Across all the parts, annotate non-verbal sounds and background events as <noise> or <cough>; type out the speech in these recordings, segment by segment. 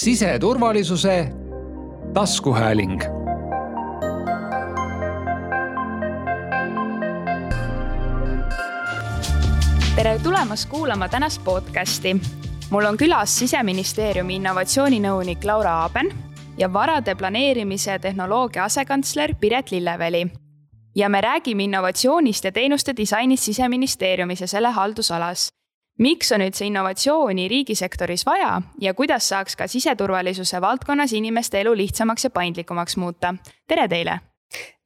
siseturvalisuse taskuhääling tere tulemast kuulama tänast podcasti. mul on külas siseministeeriumi innovatsiooninõunik Laura Aaben ja varade planeerimise tehnoloogia asekantsler Piret Lilleväli. ja me räägime innovatsioonist ja teenuste disainist siseministeeriumis ja selle haldusalas. Miks on üldse innovatsiooni riigisektoris vaja ja kuidas saaks ka siseturvalisuse valdkonnas inimeste elu lihtsamaks ja paindlikumaks muuta? tere teile!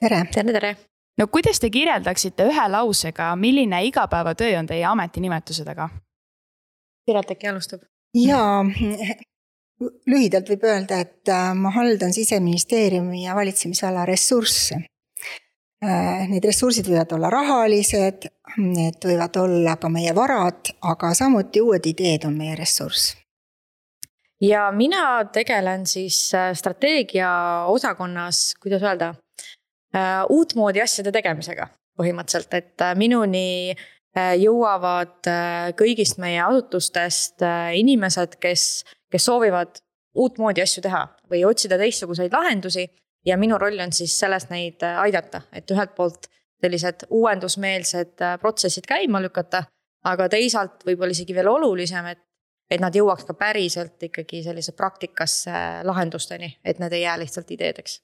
tere! tere, tere! no kuidas te kirjeldaksite ühe lausega, milline igapäevatöö on teie ametinimetuse taga? Piret äkki alustab? jaa, lühidalt võib öelda, et äh, ma haldan siseministeeriumi ja valitsemisala ressursse. Äh, need ressursid võivad olla rahalised, need võivad olla ka meie varad, aga samuti uued ideed on meie ressurss. ja mina tegelen siis äh, strateegia osakonnas, kuidas öelda, uutmoodi asjade tegemisega põhimõtteliselt, et minuni jõuavad kõigist meie asutustest inimesed, kes kes soovivad uutmoodi asju teha või otsida teistsuguseid lahendusi. Ja minu roll on siis selles neid äh, aidata, et ühelt poolt sellised uuendusmeelsed äh, protsessid käima lükata, aga teisalt võib-olla isegi veel olulisem, et et nad jõuaks ka päriselt ikkagi sellise praktikasse lahendusteni, et need ei jää lihtsalt ideedeks.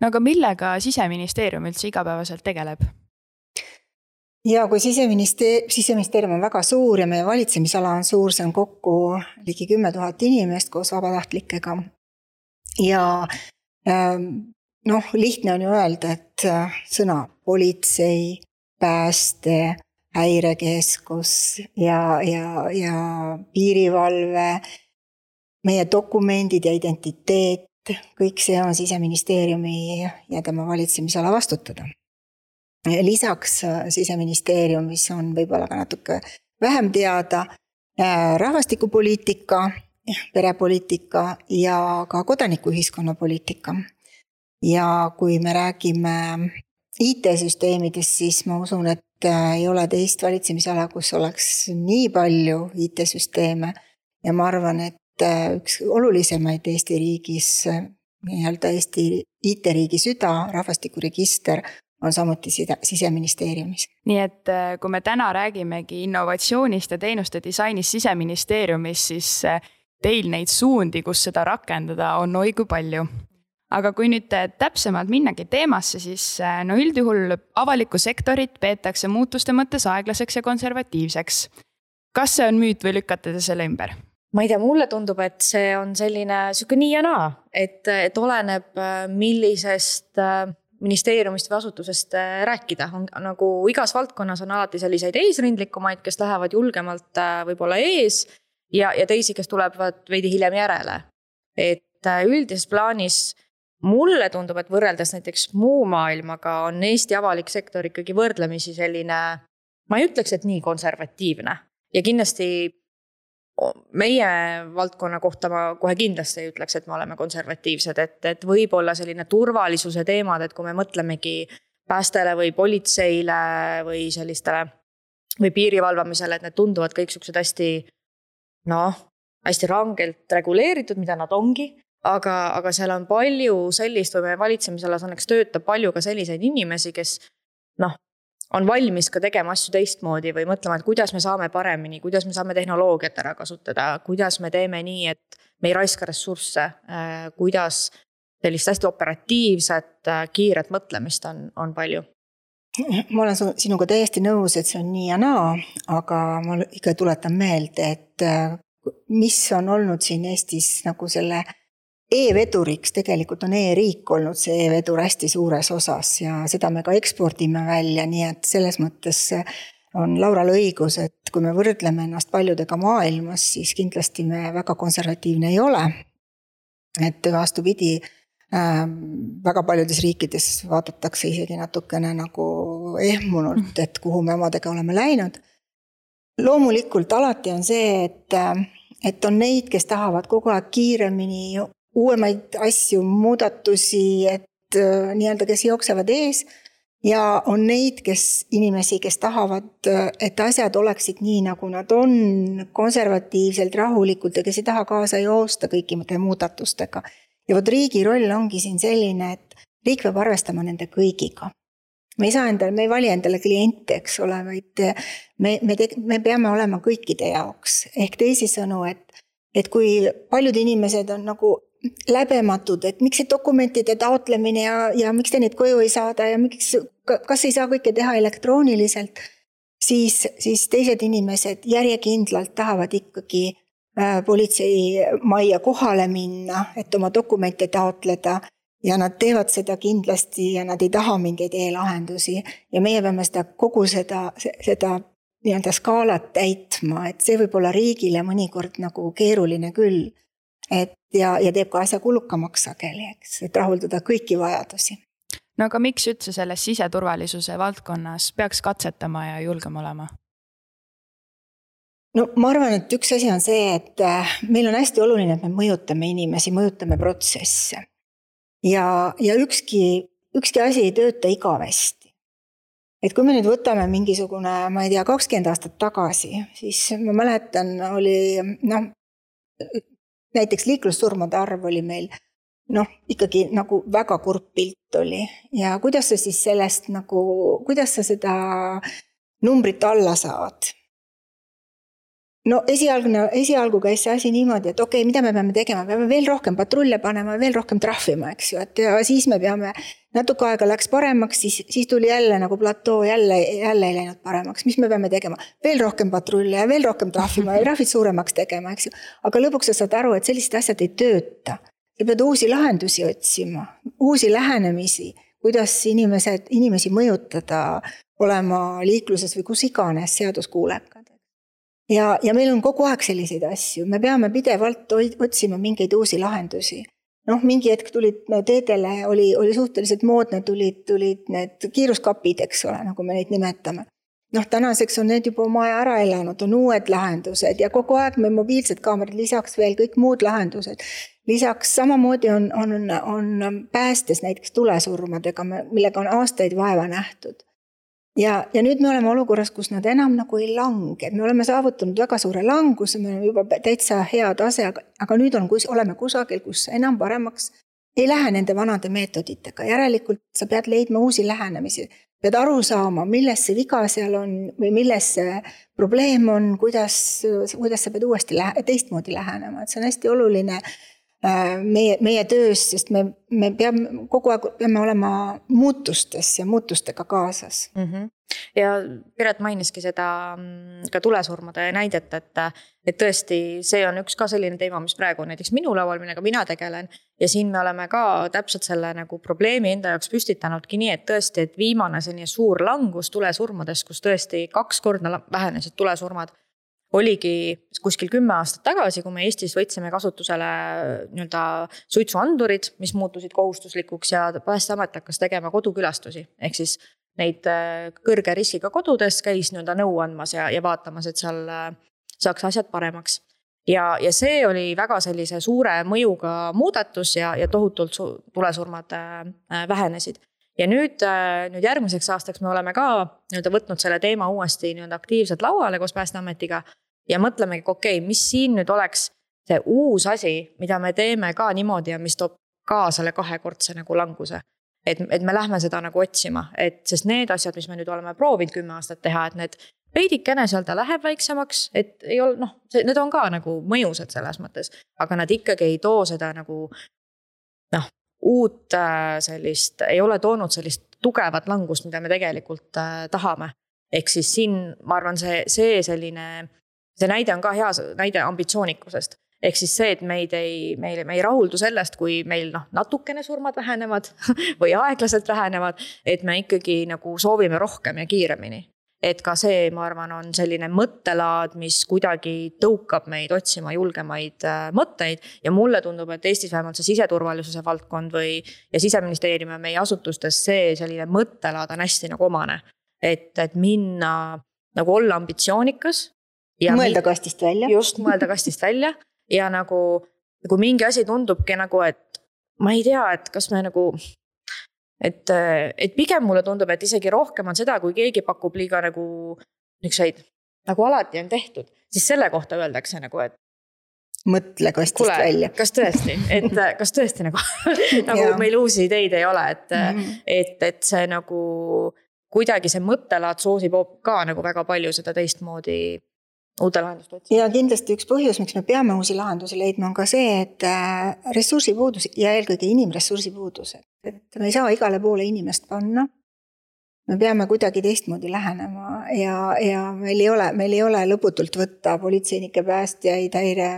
no aga millega siseministeerium üldse igapäevaselt tegeleb? ja kui siseministeerium, siseministeerium on väga suur ja meie valitsemisala on suur, see on kokku ligi kümme tuhat inimest koos vabatahtlikega. ja ähm, noh, lihtne on ju öelda, et äh, sõna politsei, pääste, häirekeskus ja, ja, ja piirivalve, meie dokumendid ja identiteet, kõik see on siseministeeriumi ja tema valitsemisala vastutada lisaks äh, siseministeeriumis on võib-olla ka natuke vähem teada äh, rahvastikupoliitika, perepoliitika ja ka kodanikuühiskonna poliitika. Ja kui me räägime IT-süsteemidest, siis ma usun, et äh, ei ole teist valitsemisala, kus oleks nii palju IT-süsteeme. ja ma arvan, et üks olulisemaid Eesti riigis, nii-öelda Eesti IT-riigi süda, rahvastikuregister on samuti side, siseministeeriumis. nii et äh, kui me täna räägimegi innovatsioonist ja teenuste disainist siseministeeriumis, siis äh, teil neid suundi, kus seda rakendada, on oi kui palju. Aga kui nüüd äh, täpsemalt minnagi teemasse, siis no üldjuhul avalikku sektorit peetakse muutuste mõttes aeglaseks ja konservatiivseks. kas see on müüt või lükkate te selle ümber? ma ei tea, mulle tundub, et see on selline sihuke nii ja naa, et, et oleneb, millisest äh, ministeeriumist või asutusest äh, rääkida, on nagu igas valdkonnas on alati selliseid eesrindlikumaid, kes lähevad julgemalt äh, võib-olla ees. ja, ja teisi, kes tulevad veidi hiljem järele. et äh, üldises plaanis mulle tundub, et võrreldes näiteks muu maailmaga on Eesti avalik sektor ikkagi võrdlemisi selline. ma ei ütleks, et nii konservatiivne ja kindlasti meie valdkonna kohta ma kohe kindlasti ei ütleks, et me oleme konservatiivsed, et, et võib-olla selline turvalisuse teemad, et kui me mõtlemegi päästele või politseile või sellistele või piiri valvamisele, et need tunduvad kõik siuksed hästi noh, hästi rangelt reguleeritud, mida nad ongi. Aga, aga seal on palju sellist või meie valitsemisalas õnneks töötab palju ka selliseid inimesi, kes noh, on valmis ka tegema asju teistmoodi või mõtlema, et kuidas me saame paremini, kuidas me saame tehnoloogiat ära kasutada, kuidas me teeme nii, et me ei raiska ressursse, äh, kuidas sellist hästi operatiivset, äh, kiiret mõtlemist on, on palju. Ma olen sinuga täiesti nõus, et see on nii ja naa, aga ma ikka tuletan meelde, et äh, mis on olnud siin Eestis nagu selle e-veduriks tegelikult on e-riik olnud see e-vedur hästi suures osas ja seda me ka ekspordime välja, nii et selles mõttes on Laural õigus, et kui me võrdleme ennast paljudega maailmas, siis kindlasti me väga konservatiivne ei ole. et vastupidi äh,, väga paljudes riikides vaadatakse isegi natukene nagu ehmunult, et kuhu me omadega oleme läinud. loomulikult alati on see, et et on neid, kes tahavad kogu aeg kiiremini uuemaid asju, muudatusi, et äh, nii-öelda, kes jooksevad ees. ja on neid, kes, inimesi, kes tahavad, et asjad oleksid nii, nagu nad on, konservatiivselt, rahulikult ja kes ei taha kaasa joosta kõikide muudatustega. ja vot riigi roll ongi siin selline, et riik peab arvestama nende kõigiga. me ei saa endale, me ei vali endale kliente, eks ole, vaid me, me, me peame olema kõikide jaoks, ehk teisisõnu, et et kui paljud inimesed on nagu läbematud, et miks see dokumentide taotlemine ja, ja miks te neid koju ei saada ja miks, kas ei saa kõike teha elektrooniliselt, siis, siis teised inimesed järjekindlalt tahavad ikkagi äh, politseimajja kohale minna, et oma dokumente taotleda. Ja nad teevad seda kindlasti ja nad ei taha mingeid e-lahendusi. Ja meie peame seda, kogu seda, seda nii-öelda skaalat täitma, et see võib olla riigile mõnikord nagu keeruline küll. Et ja, ja teeb ka asja kulukamaks sageli, eks, et rahuldada kõiki vajadusi. no aga miks üldse selles siseturvalisuse valdkonnas peaks katsetama ja julgem olema? no ma arvan, et üks asi on see, et äh, meil on hästi oluline, et me mõjutame inimesi, mõjutame protsesse. ja, ja ükski, ükski asi ei tööta igavesti. et kui me nüüd võtame mingisugune, ma ei tea, kakskümmend aastat tagasi, siis ma mäletan, oli noh, näiteks liiklussurmade arv oli meil noh, ikkagi nagu väga kurb pilt oli ja kuidas sa siis sellest nagu, kuidas sa seda numbrit alla saad? No esialgne, esialgu käis see asi niimoodi, et okei okay,, mida me peame tegema, peame veel rohkem patrulle panema, veel rohkem trahvima, eks ju, et ja siis me peame, natuke aega läks paremaks, siis, siis tuli jälle nagu platoo, jälle, jälle ei läinud paremaks, mis me peame tegema? veel rohkem patrulle ja veel rohkem trahvima ja trahvid suuremaks tegema, eks ju. aga lõpuks sa saad aru, et sellised asjad ei tööta. sa pead uusi lahendusi otsima, uusi lähenemisi, kuidas inimesed, inimesi mõjutada olema liikluses või kus iganes seaduskuulekad ja, ja meil on kogu aeg selliseid asju, me peame pidevalt otsima mingeid uusi lahendusi. noh, mingi hetk tulid teedele, oli, oli suhteliselt moodne, tulid, tulid need kiiruskapid, eks ole, nagu me neid nimetame. noh, tänaseks on need juba oma aja ära elanud, on uued lahendused ja kogu aeg me mobiilsed kaamerad, lisaks veel kõik muud lahendused. lisaks samamoodi on, on, on päästes näiteks tulesurmadega, millega on aastaid vaeva nähtud ja, ja nüüd me oleme olukorras, kus nad enam nagu ei lange, me oleme saavutanud väga suure languse, me oleme juba täitsa hea tase, aga, aga nüüd on, kus oleme kusagil, kus enam paremaks ei lähe nende vanade meetoditega, järelikult sa pead leidma uusi lähenemisi. pead aru saama, milles see viga seal on või milles see probleem on, kuidas, kuidas sa pead uuesti lähe-, teistmoodi lähenema, et see on hästi oluline meie, meie töös, sest me, me peame kogu aeg peame olema muutustes ja muutustega kaasas mm. -hmm. ja Piret mainiski seda mm, ka tulesurmade näidet, et, et tõesti, see on üks ka selline teema, mis praegu on näiteks minu laual, millega mina tegelen. ja siin me oleme ka täpselt selle nagu probleemi enda jaoks püstitanudki nii, et tõesti, et viimane selline suur langus tulesurmades, kus tõesti kaks korda vähenesid tulesurmad oligi kuskil kümme aastat tagasi, kui me Eestis võtsime kasutusele nii-öelda suitsuandurid, mis muutusid kohustuslikuks ja Päästeamet hakkas tegema kodukülastusi, ehk siis neid äh, kõrge riskiga kodudes käis nii-öelda nõu andmas ja, ja vaatamas, et seal äh, saaks asjad paremaks. ja, ja see oli väga sellise suure mõjuga muudatus ja, ja tohutult tulesurmad äh, vähenesid. Ja nüüd, nüüd järgmiseks aastaks me oleme ka nii-öelda võtnud selle teema uuesti nii-öelda aktiivselt lauale koos Päästeametiga ja mõtlemegi, okei okay,, mis siin nüüd oleks see uus asi, mida me teeme ka niimoodi ja mis toob ka selle kahekordse nagu languse. et, et me lähme seda nagu otsima, et sest need asjad, mis me nüüd oleme proovinud kümme aastat teha, et need veidikene seal ta läheb väiksemaks, et ei ole noh, need on ka nagu mõjusad selles mõttes, aga nad ikkagi ei too seda nagu noh, uut äh, sellist, ei ole toonud sellist tugevat langust, mida me tegelikult äh, tahame. ehk siis siin ma arvan, see, see selline see näide on ka hea näide ambitsioonikusest ehk siis see, et meid ei, meil, me ei rahuldu sellest, kui meil noh, natukene surmad vähenevad <laughs> või aeglaselt vähenevad, et me ikkagi nagu soovime rohkem ja kiiremini. et ka see, ma arvan, on selline mõttelaad, mis kuidagi tõukab meid otsima julgemaid äh, mõtteid. ja mulle tundub, et Eestis vähemalt see siseturvalisuse valdkond või, ja siseministeerium ja meie asutustes see selline mõttelaad on hästi nagu omane. et, et minna nagu olla ambitsioonikas mõelda kastist välja. just, mõelda kastist välja ja nagu, kui mingi asi tundubki nagu, et ma ei tea, et kas me nagu et, et pigem mulle tundub, et isegi rohkem on seda, kui keegi pakub liiga nagu niisuguseid, nagu alati on tehtud, siis selle kohta öeldakse nagu, et mõtle kastist Kule, välja. kas tõesti, et <laughs> kas tõesti nagu <laughs> nagu meil uusi ideid ei ole, et mm, -hmm. et, et see nagu kuidagi see mõttelaad soosib ka nagu väga palju seda teistmoodi uute lahenduste otsimist. ja kindlasti üks põhjus, miks me peame uusi lahendusi leidma, on ka see, et äh, ressursipuudus ja eelkõige inimressursi puudus, et me ei saa igale poole inimest panna. me peame kuidagi teistmoodi lähenema ja, ja meil ei ole, meil ei ole lõputult võtta politseinikke, päästjaid, häire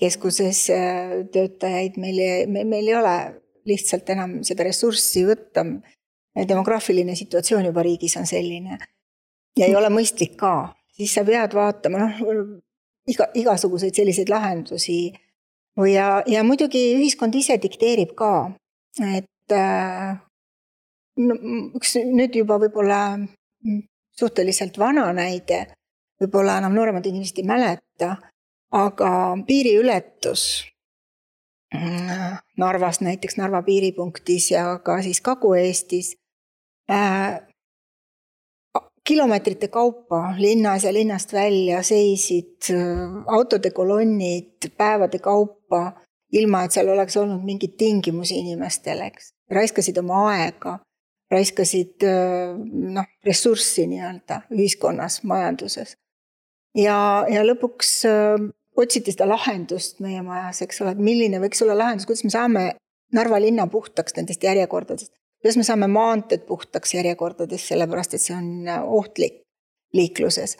keskuses äh, töötajaid, meil ei, meil ei ole lihtsalt enam seda ressurssi võtta. demograafiline situatsioon juba riigis on selline ja ei ole mõistlik ka, siis sa pead vaatama, noh, iga, igasuguseid selliseid lahendusi. ja, ja muidugi ühiskond ise dikteerib ka, et äh, no, üks nüüd juba võib-olla suhteliselt vana näide, võib-olla enam nooremad inimesed ei mäleta aga piiriületus mm, Narvas näiteks, Narva piiripunktis ja ka siis Kagu-Eestis äh,. Kilomeetrite kaupa linnas ja linnast välja seisid äh, autode kolonnid päevade kaupa, ilma et seal oleks olnud mingeid tingimusi inimestele, eks. raiskasid oma aega, raiskasid äh, noh, ressurssi nii-öelda ühiskonnas, majanduses. ja, ja lõpuks äh, otsiti seda lahendust meie majas, eks ole, et milline võiks olla lahendus, kuidas me saame Narva linna puhtaks nendest järjekordadest. Kuidas me saame maanteed puhtaks järjekordadest, sellepärast et see on äh, ohtlik liikluses.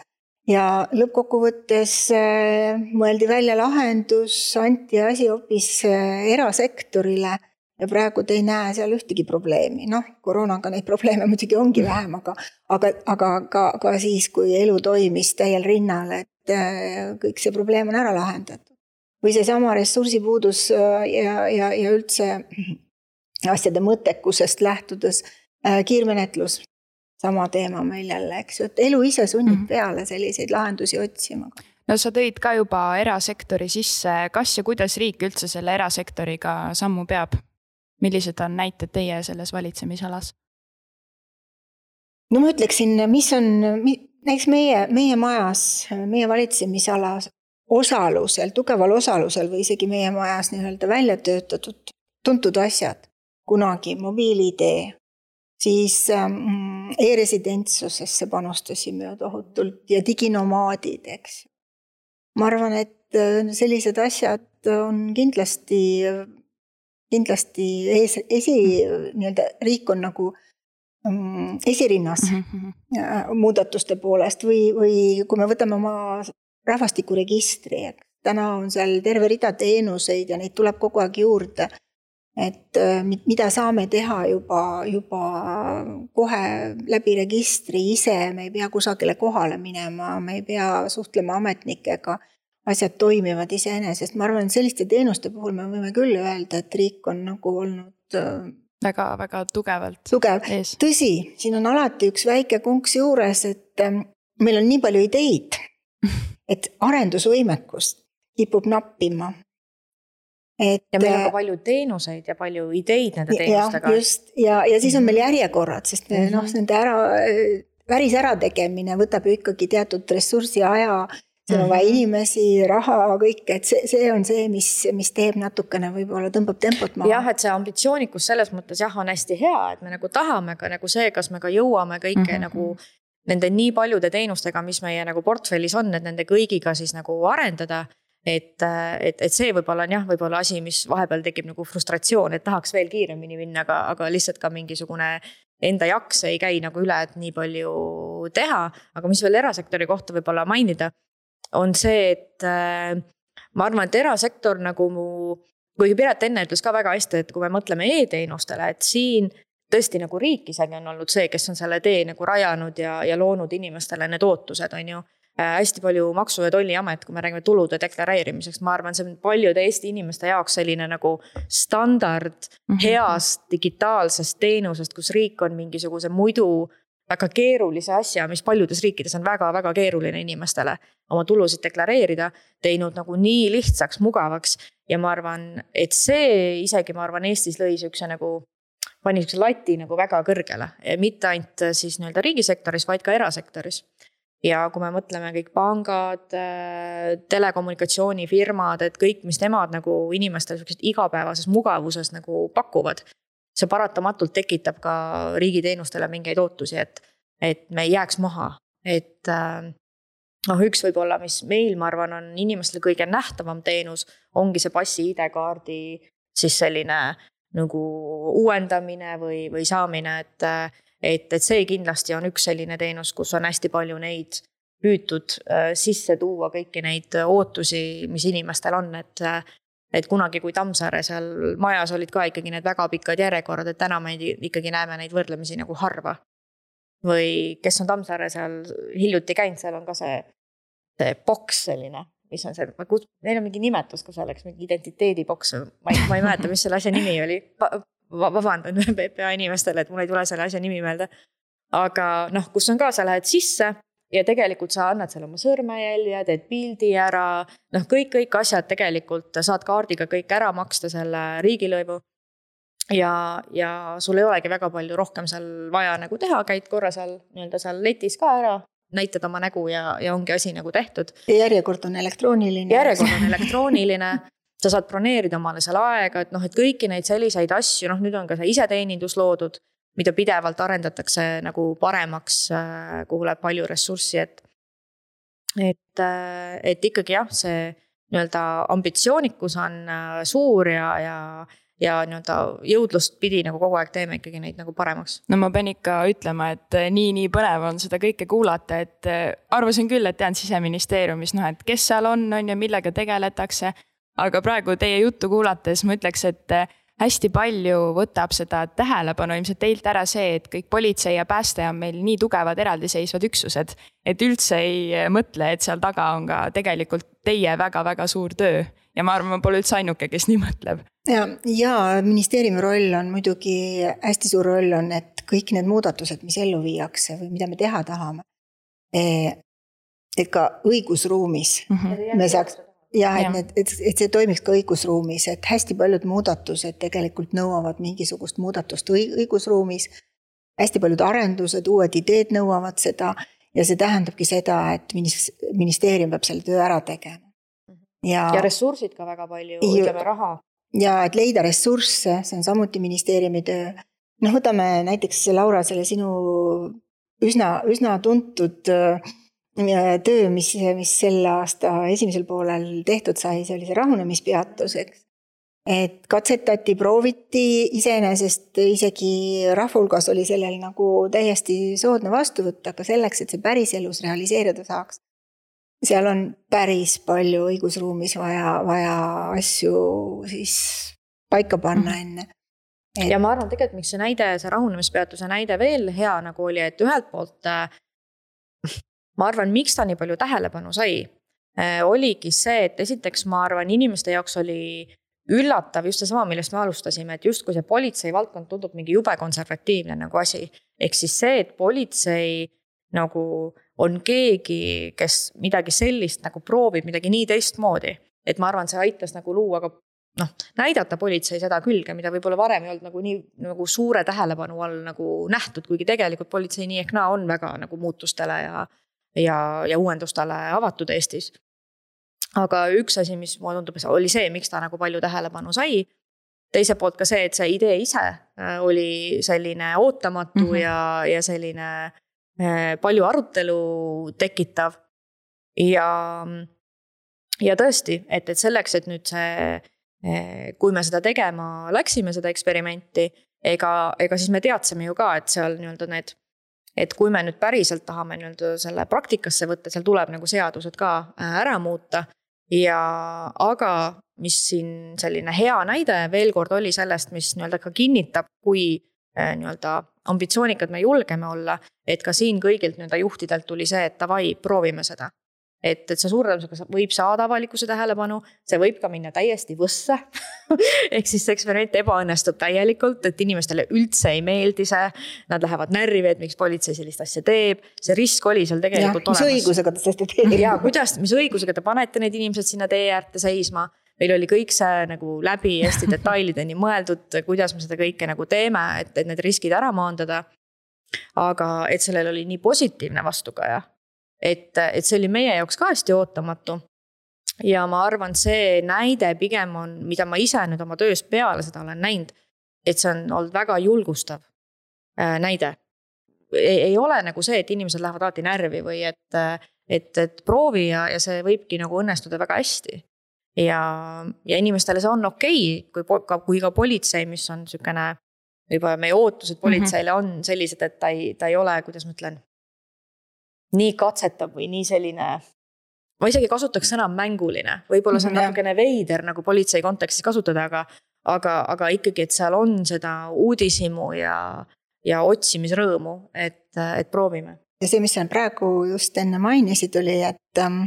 ja lõppkokkuvõttes äh, mõeldi välja lahendus, anti asi hoopis äh, erasektorile ja praegu te ei näe seal ühtegi probleemi, noh, koroonaga neid probleeme muidugi ongi vähem, aga, aga, aga ka, ka siis, kui elu toimis täiel rinnal, et kõik see probleem on ära lahendatud. või seesama ressursipuudus ja, ja, ja üldse asjade mõttekusest lähtudes äh, kiirmenetlus, sama teema meil jälle, eks ju, et elu ise sunnib mm -hmm. peale selliseid lahendusi otsima no sa tõid ka juba erasektori sisse, kas ja kuidas riik üldse selle erasektoriga sammu peab? millised on näited teie selles valitsemisalas? no ma ütleksin, mis on, näiteks meie, meie majas, meie valitsemisalas osalusel, tugeval osalusel või isegi meie majas nii-öelda välja töötatud tuntud asjad, kunagi mobiil-ID, siis ähm, e-residentsusesse panustasime ju tohutult ja diginomaadid, eks. ma arvan, et äh, sellised asjad on kindlasti, kindlasti ees, esi, nii-öelda riik on nagu Mm, esirinnas mm -hmm. muudatuste poolest või, või kui me võtame oma rahvastikuregistri, täna on seal terve rida teenuseid ja neid tuleb kogu aeg juurde. Et äh, mida saame teha juba, juba kohe läbi registri ise, me ei pea kusagile kohale minema, me ei pea suhtlema ametnikega. asjad toimivad iseenesest, ma arvan, selliste teenuste puhul me võime küll öelda, et riik on nagu olnud äh, väga-väga tugevalt tugev. tõsi, siin on alati üks väike konks juures, et ähm, meil on nii palju ideid, et arendusvõimekust kipub nappima. Et. ja meil on ka äh, palju teenuseid ja palju ideid nende teenustega. just ja, ja siis on meil mhm. järjekorrad, sest mm -hmm. noh, nende ära, päris ärategemine võtab ju ikkagi teatud ressursi, aja seal on vaja mhm. inimesi, raha, kõike, et see, see on see, mis, mis teeb natukene võib-olla, tõmbab tempot maha. jah, et see ambitsioonikus selles mõttes jah, on hästi hea, et me nagu tahame ka nagu see, kas me ka jõuame kõike mm -hmm. nagu nende nii paljude teenustega, mis meie nagu portfellis on, et nende kõigiga siis nagu arendada. Et, et, et see võib-olla on jah, võib-olla asi, mis vahepeal tekib nagu frustratsioon, et tahaks veel kiiremini minna, aga, aga lihtsalt ka mingisugune enda jaks ei käi nagu üle, et nii palju teha. aga mis veel erasektori kohta võib-olla mainida on see, et äh, ma arvan, et erasektor nagu mu, kuigi Piret enne ütles ka väga hästi, et kui me mõtleme e-teenustele, et siin tõesti nagu riik isegi on olnud see, kes on selle tee nagu rajanud ja, ja loonud inimestele need ootused, on ju. Hästi palju Maksu- ja Tolliamet, kui me räägime tulude deklareerimisest, ma arvan, see on paljude Eesti inimeste jaoks selline nagu standard mm -hmm. heast digitaalsest teenusest, kus riik on mingisuguse muidu väga keerulise asja, mis paljudes riikides on väga-väga keeruline inimestele oma tulusid deklareerida, teinud nagu nii lihtsaks, mugavaks. ja ma arvan, et see isegi, ma arvan, Eestis lõi sihukese nagu pani niisuguse lati nagu väga kõrgele, mitte ainult siis nii-öelda riigisektoris, vaid ka erasektoris ja kui me mõtleme kõik pangad, äh, telekommunikatsioonifirmad, et kõik, mis nemad nagu inimestele sihukeses igapäevases mugavuses nagu pakuvad. see paratamatult tekitab ka riigiteenustele mingeid ootusi, et, et me ei jääks maha, et äh, noh, üks võib-olla, mis meil, ma arvan, on inimestele kõige nähtavam teenus, ongi see passi ID-kaardi siis selline nagu uuendamine või, või saamine, et et, et see kindlasti on üks selline teenus, kus on hästi palju neid püütud äh, sisse tuua kõiki neid ootusi, mis inimestel on, et et kunagi, kui Tammsaare seal majas olid ka ikkagi need väga pikad järjekorrad, et täna me ikkagi näeme neid võrdlemisi nagu harva. või kes on Tammsaare seal hiljuti käinud, seal on ka see, see boks selline, mis on see, neil on mingi nimetus ka selleks, mingi identiteediboks, ma ei, ma ei mäleta, mis selle asja nimi oli vabandan <laughs> PPA inimestele, et mul ei tule selle asja nimi meelde. aga noh, kus on ka, sa lähed sisse ja tegelikult sa annad seal oma sõrmejälje, teed pildi ära, noh, kõik, kõik asjad tegelikult saad kaardiga kõik ära maksta selle riigilõivu. ja, ja sul ei olegi väga palju rohkem seal vaja nagu teha, käid korra seal nii-öelda seal letis ka ära, näitad oma nägu ja, ja ongi asi nagu tehtud. ja järjekord on elektrooniline. järjekord on elektrooniline <laughs> <laughs> sa saad broneerida omale seal aega, et noh, et kõiki neid selliseid asju, noh, nüüd on ka see iseteenindus loodud, mida pidevalt arendatakse nagu paremaks, äh, kuhu läheb palju ressurssi, et. et, äh, et ikkagi jah, see nii-öelda ambitsioonikus on äh, suur ja, ja ja nii-öelda jõudlust pidi nagu kogu aeg teeme ikkagi neid nagu paremaks. no ma pean ikka ütlema, et nii-nii põnev on seda kõike kuulata, et arvasin küll, et tean siseministeeriumis noh, et kes seal on, on ju, millega tegeletakse aga praegu teie juttu kuulates ma ütleks, et äh, hästi palju võtab seda tähelepanu ilmselt teilt ära see, et kõik politsei ja pääste on meil nii tugevad eraldiseisvad üksused. et üldse ei äh, mõtle, et seal taga on ka tegelikult teie väga-väga suur töö ja ma arvan, ma pole üldse ainuke, kes nii mõtleb. ja, ja ministeeriumi roll on muidugi, hästi suur roll on, et kõik need muudatused, mis ellu viiakse või mida me teha tahame. Eh, et ka õigusruumis mm -hmm. me saaks jah, et need, et, et see toimiks ka õigusruumis, et hästi paljud muudatused tegelikult nõuavad mingisugust muudatust õigusruumis. hästi paljud arendused, uued ideed nõuavad seda ja see tähendabki seda, et ministeerium peab selle töö ära tegema. ja, ja ressursid ka väga palju, ütleme raha. ja et leida ressursse, see on samuti ministeeriumi töö. noh, võtame näiteks Laura selle sinu üsna, üsna tuntud äh, töö, mis, mis selle aasta esimesel poolel tehtud sai, see oli see rahunemispeatus, eks. et katsetati, prooviti, iseenesest isegi rahva hulgas oli sellel nagu täiesti soodne vastuvõtt, aga selleks, et see päriselus realiseeruda saaks, seal on päris palju õigusruumis vaja, vaja asju siis paika panna mhm. enne et.... ja ma arvan, tegelikult miks see näide, see rahunemispeatuse näide veel hea nagu oli, et ühelt poolt äh, ma arvan, miks ta nii palju tähelepanu sai, äh, oligi see, et esiteks ma arvan, inimeste jaoks oli üllatav just seesama, millest me alustasime, et justkui see politsei valdkond tundub mingi jube konservatiivne nagu asi. ehk siis see, et politsei nagu on keegi, kes midagi sellist nagu proovib, midagi nii teistmoodi. et ma arvan, see aitas nagu luua ka noh, näidata politsei seda külge, mida võib-olla varem ei olnud nagu nii nagu suure tähelepanu all nagu nähtud, kuigi tegelikult politsei nii ehk naa on väga nagu muutustele ja ja, ja uuendustele avatud Eestis. aga üks asi, mis mulle tundub, oli see, miks ta nagu palju tähelepanu sai. teiselt poolt ka see, et see idee ise äh, oli selline ootamatu mm -hmm. ja, ja selline äh, palju arutelu tekitav. ja, ja tõesti, et, et selleks, et nüüd see, äh, kui me seda tegema läksime, seda eksperimenti, ega, ega siis me teadsime ju ka, et seal nii-öelda need et kui me nüüd päriselt tahame nii-öelda selle praktikasse võtta, seal tuleb nagu seadused ka äh, ära muuta. ja, aga mis siin selline hea näide veel kord oli sellest, mis nii-öelda ka kinnitab, kui äh, nii-öelda ambitsioonikad me julgeme olla. et ka siin kõigilt nii-öelda juhtidelt tuli see, et davai, proovime seda et, et see suure tõenäosusega võib saada avalikkuse tähelepanu, see võib ka minna täiesti võsse <laughs> ehk siis see eksperiment ebaõnnestub täielikult, et inimestele üldse ei meeldi see. Nad lähevad närvi, et miks politsei sellist asja teeb, see risk oli seal tegelikult ja, olemas. mis õigusega te seda teete? ja kuidas, mis õigusega te panete need inimesed sinna tee äärde seisma meil oli kõik see nagu läbi hästi detailideni mõeldud, kuidas me seda kõike nagu teeme, et, et need riskid ära maandada. aga et sellel oli nii positiivne vastukaja, et, et see oli meie jaoks ka hästi ootamatu ja ma arvan, see näide pigem on, mida ma ise nüüd oma töös peale seda olen näinud, et see on olnud väga julgustav äh, näide. ei ole nagu see, et inimesed lähevad alati närvi või et, et, et proovi ja, ja see võibki nagu õnnestuda väga hästi. ja, ja inimestele see on okei okay,, kui ka, kui ka politsei, mis on sihukene, võib-olla meie ootused politseile on sellised, et ta ei, ta ei ole, kuidas ma ütlen. Nii katsetav või nii selline ma isegi kasutaks sõna mänguline, võib-olla see on -hmm. natukene veider nagu politsei kontekstis kasutada, aga, aga, aga ikkagi, et seal on seda uudishimu ja, ja otsimisrõõmu, et, et proovime. ja see, mis sa praegu just enne mainisid, oli, et, ähm,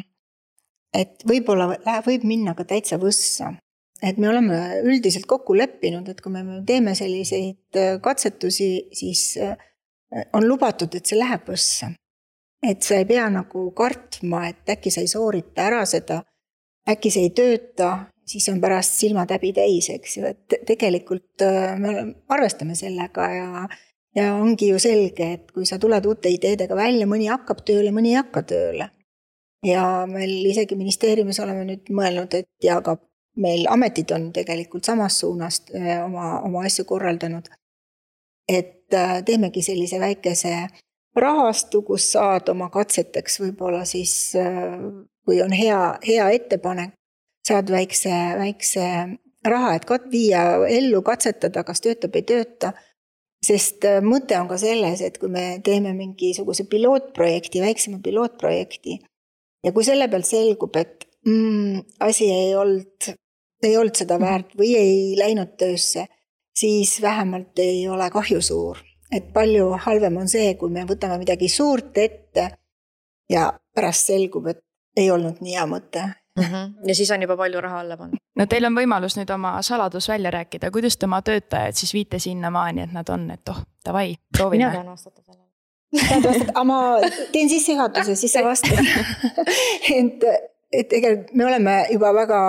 et võib-olla läheb, võib minna ka täitsa võssa. et me oleme üldiselt kokku leppinud, et kui me teeme selliseid äh, katsetusi, siis äh, on lubatud, et see läheb võssa et sa ei pea nagu kartma, et äkki sa ei soorita ära seda, äkki see ei tööta, siis on pärast silmad häbi täis, eks ju, et tegelikult äh, me arvestame sellega ja ja ongi ju selge, et kui sa tuled uute ideedega välja, mõni hakkab tööle, mõni ei hakka tööle. ja meil isegi ministeeriumis oleme nüüd mõelnud, et ja ka meil ametid on tegelikult samast suunast äh, oma, oma asju korraldanud. et äh, teemegi sellise väikese rahastu, kus saad oma katseteks võib-olla siis, äh, kui on hea, hea ettepanek, saad väikse, väikse raha, et kat-, viia ellu, katsetada, kas töötab, ei tööta. sest äh, mõte on ka selles, et kui me teeme mingisuguse pilootprojekti, väiksema pilootprojekti ja kui selle pealt selgub, et mm, asi ei olnud, ei olnud seda väärt või ei läinud töösse, siis vähemalt ei ole kahju suur et palju halvem on see, kui me võtame midagi suurt ette ja pärast selgub, et ei olnud nii hea mõte mm. -hmm. ja siis on juba palju raha alla pannud. no teil on võimalus nüüd oma saladus välja rääkida, kuidas te oma töötajaid siis viite sinnamaani, et nad on, et oh, davai, proovime. mina tahan vastata sellele. tahad vastata, aga ma teen sissejuhatuse, siis sa vastad <laughs> et, et tegelikult me oleme juba väga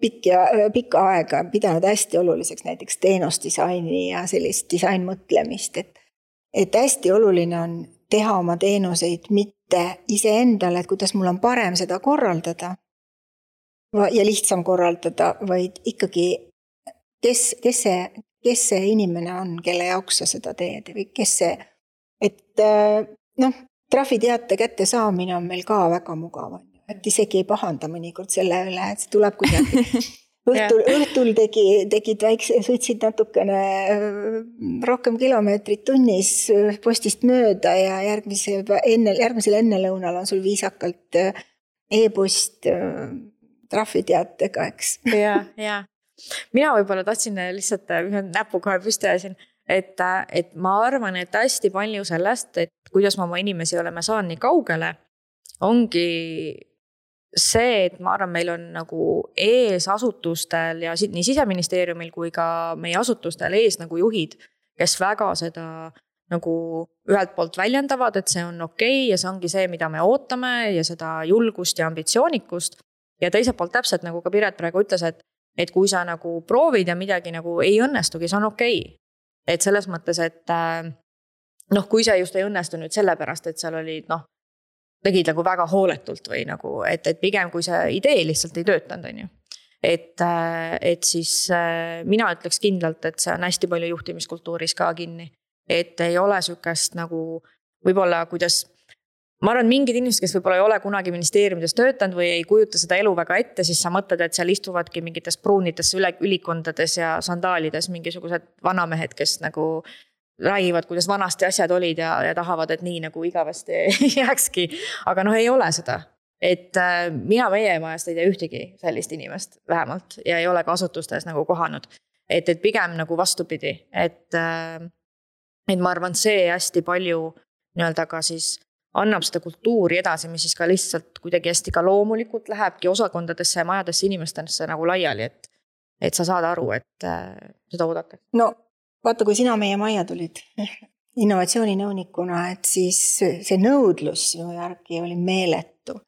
pikk ja pikka aega pidanud hästi oluliseks näiteks teenusdisaini ja sellist disainmõtlemist, et et hästi oluline on teha oma teenuseid mitte iseendale, et kuidas mul on parem seda korraldada. Ja lihtsam korraldada, vaid ikkagi, kes, kes see, kes see inimene on, kelle jaoks sa seda teed või kes see, et äh, noh, trahviteate kättesaamine on meil ka väga mugav, on ju, et isegi ei pahanda mõnikord selle üle, et see tuleb kuidagi <laughs> õhtul, õhtul tegi, tegid väikse, sõitsid natukene äh, rohkem kilomeetrit tunnis äh, postist mööda ja järgmise, enne, järgmisel ennelõunal on sul viisakalt äh, e-post trahviteatega, eks. ja, ja mina võib-olla tahtsin lihtsalt näpu kohe püsti ajasin, et, et ma arvan, et hästi palju sellest, et kuidas me oma inimesi oleme saanud nii kaugele, ongi see, et ma arvan, meil on nagu ees asutustel ja nii siseministeeriumil kui ka meie asutustel ees nagu juhid, kes väga seda nagu ühelt poolt väljendavad, et see on okei okay ja see ongi see, mida me ootame ja seda julgust ja ambitsioonikust. ja teiselt poolt täpselt nagu ka Piret praegu ütles, et, et kui sa nagu proovid ja midagi nagu ei õnnestugi, see on okei okay.. et selles mõttes, et äh, noh, kui see just ei õnnestu nüüd sellepärast, et seal olid noh tegid nagu väga hooletult või nagu, et, et pigem kui see idee lihtsalt ei töötanud, on ju. et, äh, et siis äh, mina ütleks kindlalt, et see on hästi palju juhtimiskultuuris ka kinni. et ei ole sihukest nagu võib-olla, kuidas ma arvan, mingid inimesed, kes võib-olla ei ole kunagi ministeeriumides töötanud või ei kujuta seda elu väga ette, siis sa mõtled, et seal istuvadki mingites pruunides üle, ülikondades ja sandaalides mingisugused vanamehed, kes nagu räägivad, kuidas vanasti asjad olid ja, ja tahavad, et nii nagu igavesti <laughs> jääkski. aga noh, ei ole seda. et äh, mina meie majast ei tea ühtegi sellist inimest vähemalt ja ei ole ka asutustes nagu kohanud. et, et pigem nagu vastupidi, et äh,, et ma arvan, see hästi palju nii-öelda ka siis annab seda kultuuri edasi, mis siis ka lihtsalt kuidagi hästi ka loomulikult lähebki osakondadesse ja majadesse inimestesse nagu laiali, et. et sa saad aru, et äh, seda oodatakse. no vaata, kui sina meie majja tulid <laughs> innovatsiooninõunikuna, et siis see nõudlus sinu järgi oli meeletu.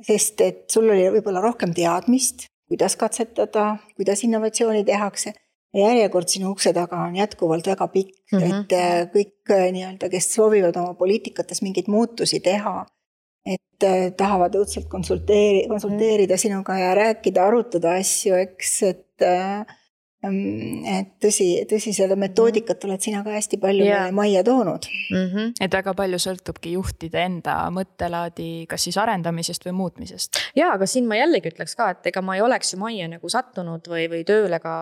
sest et sul oli võib-olla rohkem teadmist kuidas katsetada, kuidas innovatsiooni tehakse. järjekord sinu ukse taga on jätkuvalt väga pikk mm, -hmm. et äh, kõik äh, nii-öelda, kes soovivad oma poliitikates mingeid muutusi teha, et äh, tahavad õudselt konsulteeri-, konsulteerida mm -hmm. sinuga ja rääkida, arutada asju, eks, et äh, et tõsi, tõsi, seda metoodikat oled sina ka hästi palju yeah. meile majja toonud mm. -hmm. et väga palju sõltubki juhtide enda mõttelaadi, kas siis arendamisest või muutmisest. ja, aga siin ma jällegi ütleks ka, et ega ma ei oleks ju majja nagu sattunud või, või tööle ka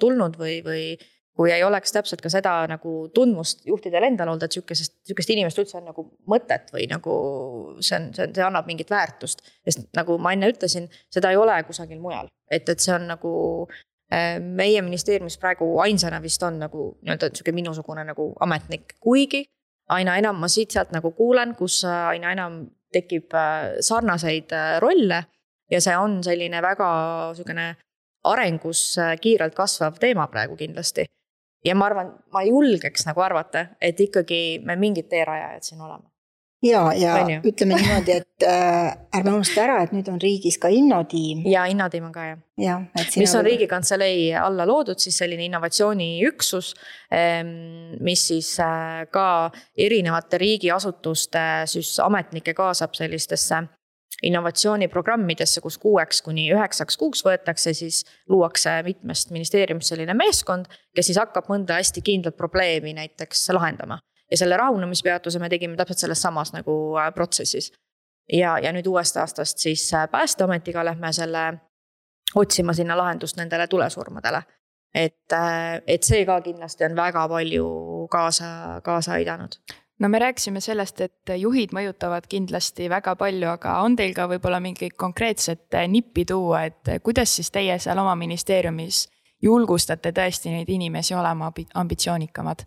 tulnud või, või kui ei oleks täpselt ka seda nagu tundmust juhtidel endal olnud, et sihukesest, sihukest inimest üldse on nagu mõtet või nagu see on, see on, see annab mingit väärtust. sest nagu ma enne ütlesin, seda ei ole kusagil mujal, et, et see on nagu meie ministeeriumis praegu ainsana vist on nagu nii-öelda sihuke minusugune nagu ametnik, kuigi aina enam ma siit-sealt nagu kuulen, kus äh, aina enam tekib äh, sarnaseid rolle. ja see on selline väga sihukene arengus kiirelt kasvav teema praegu kindlasti. ja ma arvan, ma julgeks nagu arvata, et ikkagi me mingid teerajajad siin oleme ja, ja Venju. ütleme niimoodi, et äh, ärme unusta ära, et nüüd on riigis ka Innotiim. ja Innotiim on ka jah. et. mis on Riigikantselei alla loodud siis selline innovatsiooniüksus, ehm, mis siis äh, ka erinevate riigiasutuste siis ametnikke kaasab sellistesse innovatsiooniprogrammidesse, kus kuueks kuni üheksaks kuuks võetakse, siis luuakse mitmest ministeeriumist selline meeskond, kes siis hakkab mõnda hästi kindlat probleemi näiteks lahendama ja selle rahunemispeatuse me tegime täpselt selles samas nagu äh, protsessis. ja, ja nüüd uuest aastast siis äh, Päästeametiga lähme selle otsima sinna lahendust nendele tulesurmadele. et, äh, et see ka kindlasti on väga palju kaasa, kaasa aidanud no me rääkisime sellest, et juhid mõjutavad kindlasti väga palju, aga on teil ka võib-olla mingit konkreetset nippi tuua, et kuidas siis teie seal oma ministeeriumis julgustate tõesti neid inimesi olema ambitsioonikamad?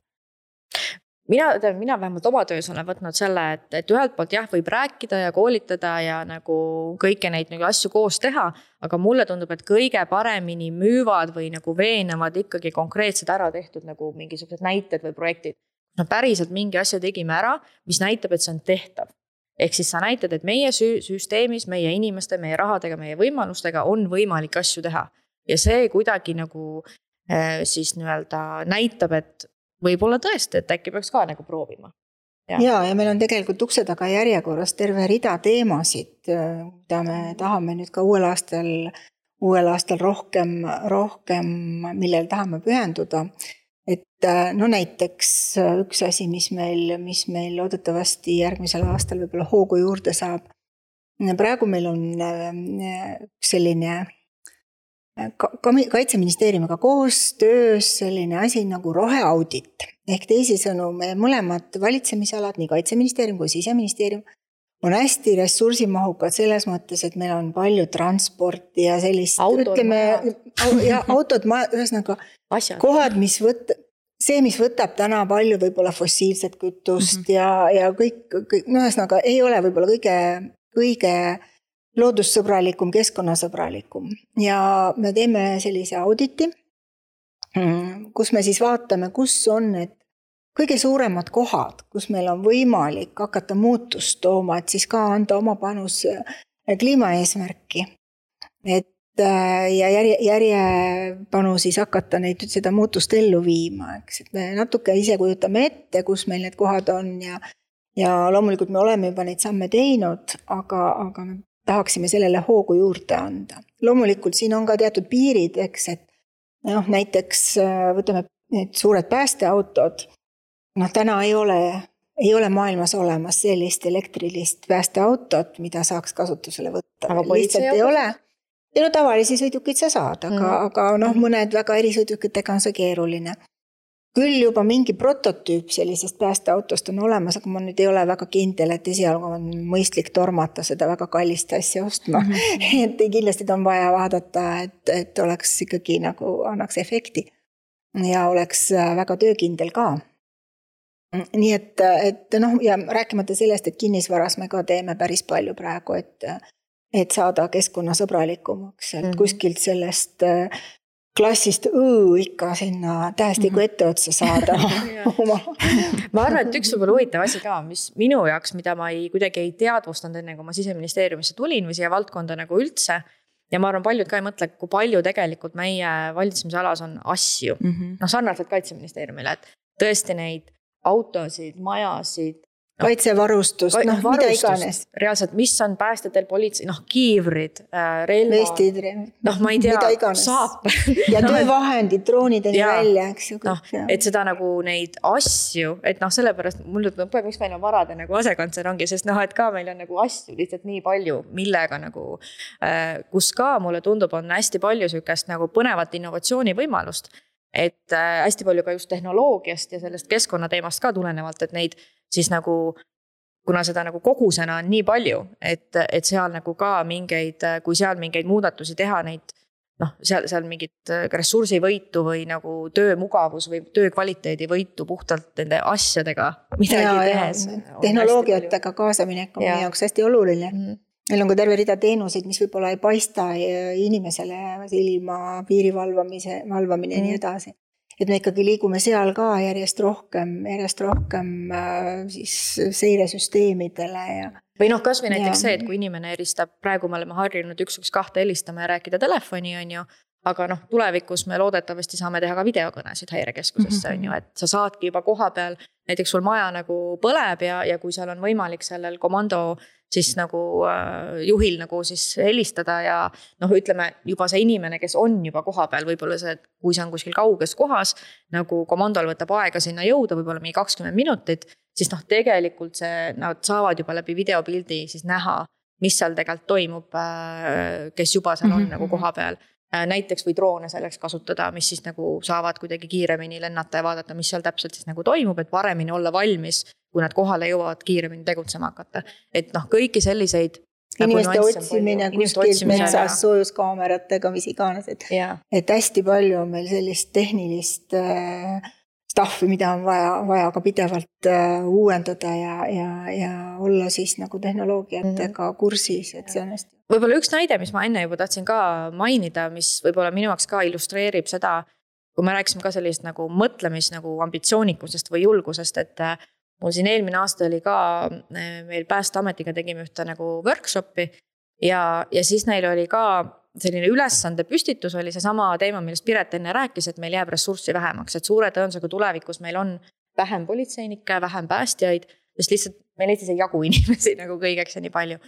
Mina mina vähemalt oma töös olen võtnud selle, et, et ühelt poolt jah, võib rääkida ja koolitada ja nagu kõiki neid nagu asju koos teha. aga mulle tundub, et kõige paremini müüvad või nagu veenavad ikkagi konkreetsed ära tehtud nagu mingisugused näited või projektid. no päriselt mingi asja tegime ära, mis näitab, et see on tehtav. ehk siis sa näitad, et meie sü süsteemis, meie inimeste, meie rahadega, meie võimalustega on võimalik asju teha. ja see kuidagi nagu äh, siis nii-öelda näitab, et võib-olla tõesti, et äkki peaks ka nagu proovima. ja, ja, ja meil on tegelikult ukse taga järjekorras terve rida teemasid, mida me tahame nüüd ka uuel aastal, uuel aastal rohkem, rohkem, millele tahame pühenduda. et no näiteks üks asi, mis meil, mis meil loodetavasti järgmisel aastal võib-olla hoogu juurde saab. praegu meil on selline ka, kaitseministeeriumiga koostöös selline asi nagu roheaudit. ehk teisisõnu, me mõlemad valitsemisalad, nii kaitseministeerium kui siseministeerium, on hästi ressursimahukad selles mõttes, et meil on palju transporti ja sellist, ütleme, ja autod, ühesõnaga <laughs> kohad, mis võt-, see, mis võtab täna palju võib-olla fossiilset kütust mm -hmm. ja, ja kõik, kõik, no ühesõnaga ei ole võib-olla kõige, kõige loodussõbralikum, keskkonnasõbralikum ja me teeme sellise auditi, mm, kus me siis vaatame, kus on need kõige suuremad kohad, kus meil on võimalik hakata muutust tooma, et siis ka anda oma panus äh, kliimaeesmärki. et äh, ja järje, järjepanu siis hakata neid, seda muutust ellu viima, eks, et me natuke ise kujutame ette, kus meil need kohad on ja ja loomulikult me oleme juba neid samme teinud, aga, aga me tahaksime sellele hoogu juurde anda. loomulikult siin on ka teatud piirid, eks, et noh, näiteks äh, võtame need suured päästeautod. noh, täna ei ole, ei ole maailmas olemas sellist elektrilist päästeautot, mida saaks kasutusele võtta. lihtsalt ei ole. ei no tavalisi sõidukeid sa saad, aga mm., aga noh, mõned väga erisõidukitega on see keeruline küll juba mingi prototüüp sellisest päästeautost on olemas, aga ma nüüd ei ole väga kindel, et esialgu on mõistlik tormata seda väga kallist asja ostma mm. -hmm. <laughs> et kindlasti on vaja vaadata, et, et oleks ikkagi nagu annaks efekti. ja oleks äh, väga töökindel ka. nii et, et noh, ja rääkimata sellest, et kinnisvaras me ka teeme päris palju praegu, et et saada keskkonnasõbralikumaks, et mm -hmm. kuskilt sellest äh, klassist õõ ikka sinna tähestiku mhm. etteotsa saada <laughs> <laughs> oma ma arvan, et üks võib-olla huvitav asi ka, mis minu jaoks, mida ma ei, kuidagi ei teadvustanud enne, kui ma siseministeeriumisse tulin või siia valdkonda nagu üldse. ja ma arvan, paljud ka ei mõtle, kui palju tegelikult meie valitsemisalas on asju mm -hmm., noh sarnaselt kaitseministeeriumile, et tõesti neid autosid, majasid, kaitsevarustust, noh mida iganes. reaalselt, mis on päästjatel, politsei, noh kiivrid äh,, relvad. noh, ma ei tea, saap ja <laughs> töövahendid droonideni välja, eks ju. noh, et seda nagu neid asju, et noh, sellepärast mulle tundub, miks meil on varade nagu asekantsler ongi, sest noh, et ka meil on nagu asju lihtsalt nii palju, millega nagu äh,. kus ka mulle tundub, on hästi palju sihukest nagu põnevat innovatsioonivõimalust et äh, hästi palju ka just tehnoloogiast ja sellest keskkonnateemast ka tulenevalt, et neid siis nagu kuna seda nagu kogusena on nii palju, et, et seal nagu ka mingeid, kui seal mingeid muudatusi teha, neid noh, seal, seal mingit ressursivõitu või nagu töömugavus või töö kvaliteedi võitu puhtalt nende asjadega midagi ja, tehes. tehnoloogiatega kaasaminek on meie jaoks hästi oluline mm. -hmm meil on ka terve rida teenuseid, mis võib-olla ei paista inimesele silma, piiri valvamise, valvamine ja mm. nii edasi et me ikkagi liigume seal ka järjest rohkem, järjest rohkem äh, siis seiresüsteemidele ja. või noh, kasvõi näiteks ja. see, et kui inimene helistab, praegu me oleme harjunud üks, üks, kahte helistama ja rääkida telefoni, on ju aga noh, tulevikus me loodetavasti saame teha ka videokõnesid häirekeskusesse, on ju, et sa saadki juba koha peal, näiteks sul maja nagu põleb ja, ja kui seal on võimalik sellel komando siis nagu äh, juhil nagu siis helistada ja noh, ütleme juba see inimene, kes on juba kohapeal, võib-olla see, kui see on kuskil kauges kohas. nagu komandol võtab aega sinna jõuda, võib-olla mingi kakskümmend minutit, siis noh, tegelikult see, nad saavad juba läbi videopildi siis näha mis seal tegelikult toimub, äh, kes juba seal on mm -hmm. nagu kohapeal. Äh, näiteks või droone selleks kasutada, mis siis nagu saavad kuidagi kiiremini lennata ja vaadata, mis seal täpselt siis nagu toimub, et paremini olla valmis kui nad kohale jõuavad, kiiremini tegutsema hakata. et noh, kõiki selliseid nagu inimeste otsimine kuskilt metsas soojuskaameratega, mis iganes, et, et hästi palju on meil sellist tehnilist äh, stuff'i, mida on vaja, vaja ka pidevalt äh, uuendada ja, ja, ja olla siis nagu tehnoloogiatega mm -hmm. kursis, et see on hästi. võib-olla üks näide, mis ma enne juba tahtsin ka mainida, mis võib-olla minu jaoks ka illustreerib seda, kui me rääkisime ka sellist nagu mõtlemis nagu ambitsioonikusest või julgusest, et äh, mul siin eelmine aasta oli ka, eh, meil Päästeametiga tegime ühte nagu workshop'i. ja, ja siis neil oli ka selline ülesande püstitus oli seesama teema, millest Piret enne rääkis, et meil jääb ressurssi vähemaks, et suure tõenäosusega tulevikus meil on vähem politseinikke, vähem päästjaid. sest lihtsalt meil Eestis ei jagu <laughs> inimesi nagu kõigeks ja nii palju.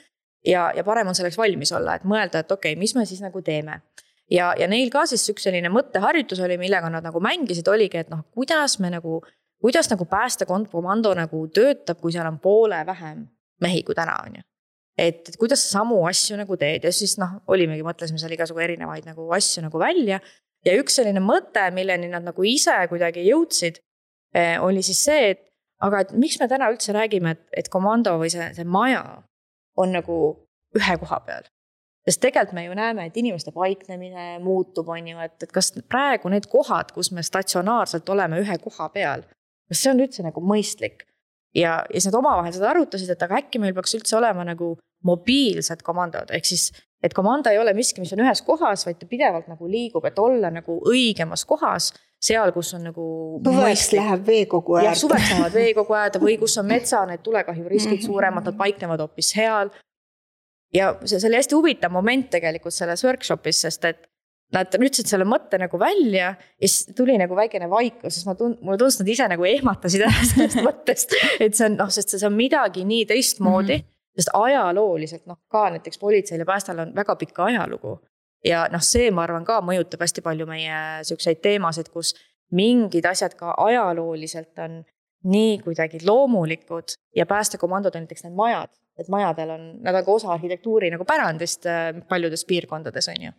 ja, ja parem on selleks valmis olla, et mõelda, et okei okay,, mis me siis nagu teeme ja, ja neil ka siis üks selline mõtteharjutus oli, millega nad nagu mängisid, oligi, et noh, kuidas me nagu kuidas nagu päästekomando nagu töötab, kui seal on poole vähem mehi kui täna, on ju. Et, et kuidas sa samu asju nagu teed ja siis noh, olimegi, mõtlesime seal igasugu erinevaid nagu asju nagu välja. ja üks selline mõte, milleni nad nagu ise kuidagi jõudsid, eh, oli siis see, et aga et miks me täna üldse räägime, et, et komando või see, see maja on nagu ühe koha peal sest tegelikult me ju näeme, et inimeste paiknemine muutub, on ju, et, et kas praegu need kohad, kus me statsionaarselt oleme ühe koha peal, kas see on üldse nagu mõistlik? Ja, ja siis nad omavahel seda arutasid, et aga äkki meil peaks üldse olema nagu mobiilsed komandod, ehk siis et komando ei ole miski, mis on ühes kohas, vaid ta pidevalt nagu liigub, et olla nagu õigemas kohas, seal, kus on nagu. suveks läheb veekogu äärde. suveks lähevad veekogu äärde või kus on metsa, <laughs> need tulekahjuriskid suuremad, nad paiknevad hoopis seal. ja see, see oli hästi huvitav moment tegelikult selles workshop'is, sest et Nad ütlesid selle mõtte nagu välja ja siis tuli nagu väikene vaikus, sest ma tund-, mulle tundus, nad ise nagu ehmatasid ära <laughs> sellest mõttest. et see on noh, sest see on midagi nii teistmoodi mm, -hmm. sest ajalooliselt noh, ka näiteks politseil ja päästel on väga pikk ajalugu. ja noh, see, ma arvan, ka mõjutab hästi palju meie siukseid teemasid, kus mingid asjad ka ajalooliselt on nii kuidagi loomulikud ja päästekomandod on näiteks need majad, et majadel on, nad on ka osa arhitektuuri nagu pärandist äh, paljudes piirkondades, on ju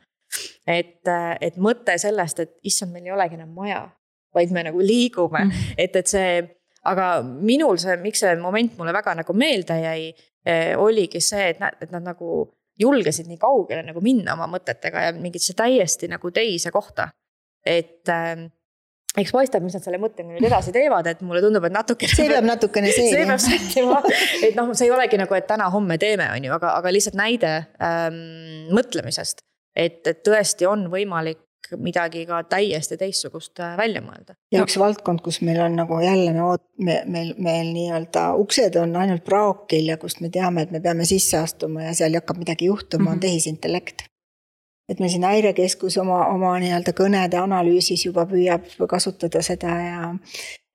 et, et mõte sellest, et issand, meil ei olegi enam maja, vaid me nagu liigume mm, -hmm. et, et see, aga minul see, miks see moment mulle väga nagu meelde jäi, eh, oligi see, et nad, et nad nagu julgesid nii kaugele nagu minna oma mõtetega ja mingisse täiesti nagu teise kohta. et äh, eks paistab, mis nad selle mõttega nüüd edasi teevad, et mulle tundub, et natuke. see peab natukene sees. <laughs> see peab sättima, et noh, see ei olegi nagu, et täna-homme teeme, on ju, aga, aga lihtsalt näide ähm, mõtlemisest et, et tõesti on võimalik midagi ka täiesti teistsugust äh, välja mõelda. ja üks valdkond, kus meil on nagu jälle me oot-, me, meil, meil nii-öelda uksed on ainult praokil ja kust me teame, et me peame sisse astuma ja seal hakkab midagi juhtuma mm, -hmm. on mhm. tehisintellekt. et meil siin häirekeskus oma, oma nii-öelda kõnede analüüsis juba püüab kasutada seda ja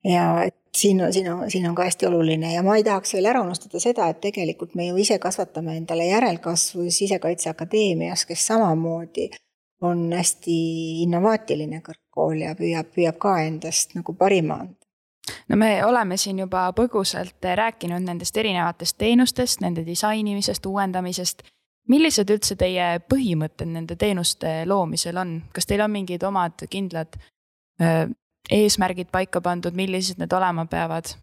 ja et siin on, siin on, siin on ka hästi oluline ja ma ei tahaks veel ära unustada seda, et tegelikult me ju ise kasvatame endale järelkasvu Sisekaitseakadeemias, kes samamoodi on hästi innovaatiline kõrgkool ja püüab, püüab ka endast nagu parima anda no me oleme siin juba põgusalt rääkinud nendest erinevatest teenustest, nende disainimisest, uuendamisest. millised üldse teie põhimõtted nende teenuste loomisel on, kas teil on mingid omad kindlad eesmärgid paika pandud, millised need olema peavad?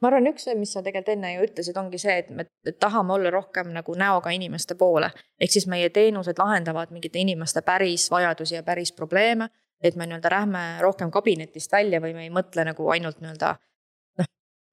ma arvan, üks, mis sa tegelikult enne ju ütlesid, ongi see, et me tahame olla rohkem nagu näoga inimeste poole. ehk siis meie teenused lahendavad mingite inimeste päris vajadusi ja päris probleeme. et me nii-öelda lähme rohkem kabinetist välja või me ei mõtle nagu ainult nii-öelda noh,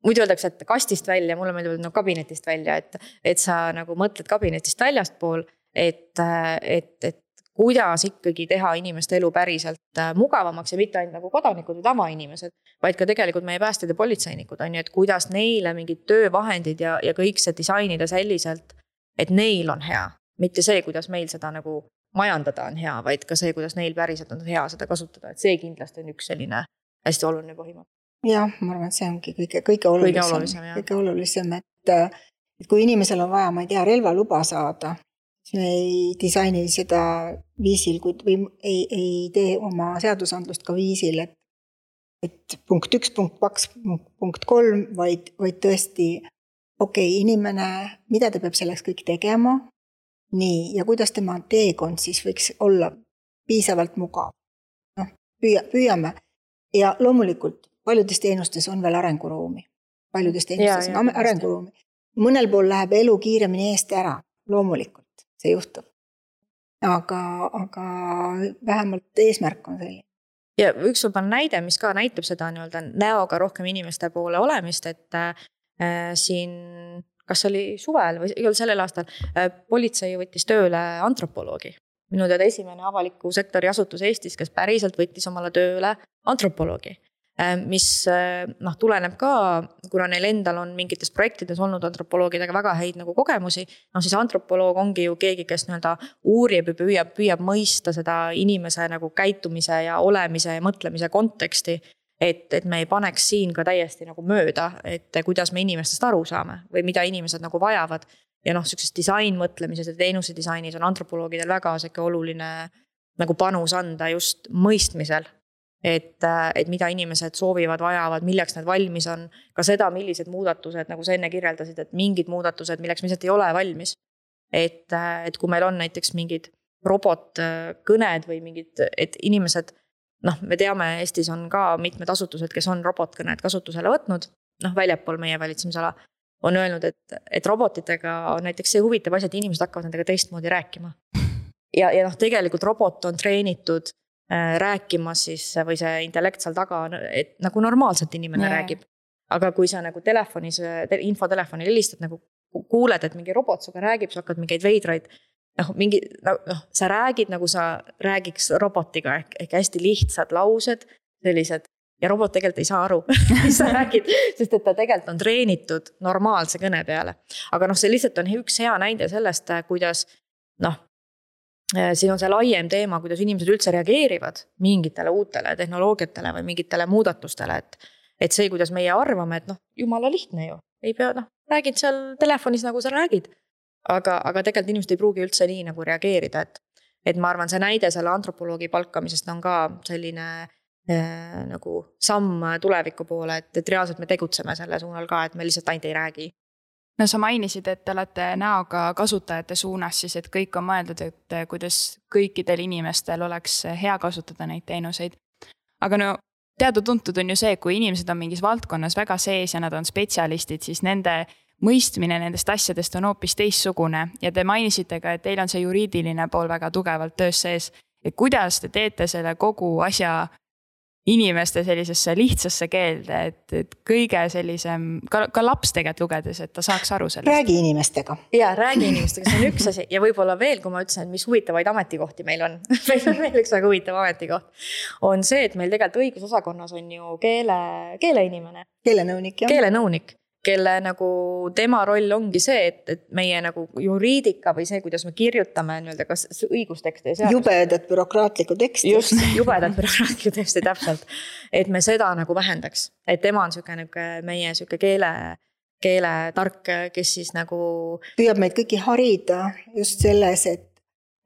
muidu öeldakse, et kastist välja, mulle meeldib öelda no, kabinetist välja, et, et sa nagu mõtled kabinetist väljaspool, et, et, et kuidas ikkagi teha inimeste elu päriselt äh, mugavamaks ja mitte ainult nagu kodanikud või tavainimesed, vaid ka tegelikult meie päästjad ja politseinikud on ju, et kuidas neile mingid töövahendid ja, ja kõik see disainida selliselt, et neil on hea, mitte see, kuidas meil seda nagu majandada on hea, vaid ka see, kuidas neil päriselt on hea seda kasutada, et see kindlasti on üks selline hästi oluline põhimõte. jah, ma arvan, et see ongi kõige, kõige olulisem, kõige olulisem, et, et kui inimesel on vaja, ma ei tea, relvaluba saada, ei disaini seda viisil, või ei, ei tee oma seadusandlust ka viisil, et et punkt üks, punkt kaks, punkt kolm, vaid, vaid tõesti okei okay,, inimene, mida ta peab selleks kõik tegema, nii, ja kuidas tema teekond siis võiks olla piisavalt mugav. noh, püüa, püüame ja loomulikult paljudes teenustes on veel arenguruumi. paljudes teenustes on arenguruumi. mõnel pool läheb elu kiiremini eest ära, loomulikult see juhtub. aga, aga vähemalt eesmärk on selline ja üks võib-olla näide, mis ka näitab seda nii-öelda näoga rohkem inimeste poole olemist, et äh, siin kas oli suvel või igal sellel aastal äh, politsei võttis tööle antropoloogi. minu teada esimene avaliku sektori asutus Eestis, kes päriselt võttis omale tööle antropoloogi. Äh, mis äh, noh, tuleneb ka, kuna neil endal on mingites projektides olnud antropoloogidega väga häid nagu kogemusi. noh, siis antropoloog ongi ju keegi, kes nii-öelda uurib ja püüab, püüab mõista seda inimese nagu käitumise ja olemise ja mõtlemise konteksti et, et me ei paneks siin ka täiesti nagu mööda, et kuidas me inimestest aru saame või mida inimesed nagu vajavad. ja noh, sihukeses disainmõtlemises ja teenuse disainis on antropoloogidel väga sihuke oluline nagu panus anda just mõistmisel et, et mida inimesed soovivad, vajavad, milleks nad valmis on. ka seda, millised muudatused, nagu sa enne kirjeldasid, et mingid muudatused, milleks me lihtsalt ei ole valmis. et, et kui meil on näiteks mingid robotkõned või mingid, et inimesed. noh, me teame, Eestis on ka mitmed asutused, kes on robotkõned kasutusele võtnud, noh väljapool meie valitsemisala. on öelnud, et, et robotitega on näiteks see huvitav asi, et inimesed hakkavad nendega teistmoodi rääkima. ja, ja noh, tegelikult robot on treenitud Äh, rääkimas siis või see intellekt seal taga, et nagu normaalselt inimene yeah. räägib. aga kui sa nagu telefonis te,, infotelefonil helistad nagu kuuled, et mingi robot sinuga räägib, sa hakkad mingeid veidraid. noh, mingi noh, sa räägid nagu sa räägiks robotiga ehk, ehk hästi lihtsad laused, sellised. ja robot tegelikult ei saa aru <laughs> mis sa räägid, sest et ta tegelikult on treenitud normaalse kõne peale. aga noh, see lihtsalt on üks hea näide sellest, kuidas noh, siin on see laiem teema, kuidas inimesed üldse reageerivad mingitele uutele tehnoloogiatele või mingitele muudatustele, et. et see, kuidas meie arvame, et noh, jumala lihtne ju, ei pea noh, räägid seal telefonis, nagu sa räägid. aga, aga tegelikult inimesed ei pruugi üldse nii nagu reageerida, et, et ma arvan, see näide selle antropoloogi palkamisest on ka selline äh, nagu samm tuleviku poole, et, et reaalselt me tegutseme selle suunal ka, et me lihtsalt ainult ei räägi no sa mainisid, et te olete näoga kasutajate suunas siis, et kõik on mõeldud, et kuidas kõikidel inimestel oleks hea kasutada neid teenuseid. aga no teada-tuntud on ju see, kui inimesed on mingis valdkonnas väga sees ja nad on spetsialistid, siis nende mõistmine nendest asjadest on hoopis teistsugune ja te mainisite ka, et teil on see juriidiline pool väga tugevalt töös sees. et kuidas te teete selle kogu asja inimeste sellisesse lihtsasse keelde, et, et kõige sellisem, ka, ka laps tegelikult lugedes, et ta saaks aru sellest. räägi inimestega. ja räägi inimestega, see on üks asi ja võib-olla veel, kui ma ütlesin, et mis huvitavaid ametikohti meil on <laughs> meil on veel üks väga huvitav ametikoht. on see, et meil tegelikult õigusosakonnas on ju keele, keeleinimene. keelenõunik, jah. keelenõunik, kelle nagu tema roll ongi see, et, et meie nagu juriidika või see, kuidas me kirjutame nii-öelda kas õigustekste ja seadusi. jubedat bürokraatlikku teksti. just, jubedat bürokraatlikku teksti, täpselt. et me seda nagu vähendaks, et tema on sihuke nihuke meie sihuke keele keeletark, kes siis nagu. püüab meid kõiki harida just selles, et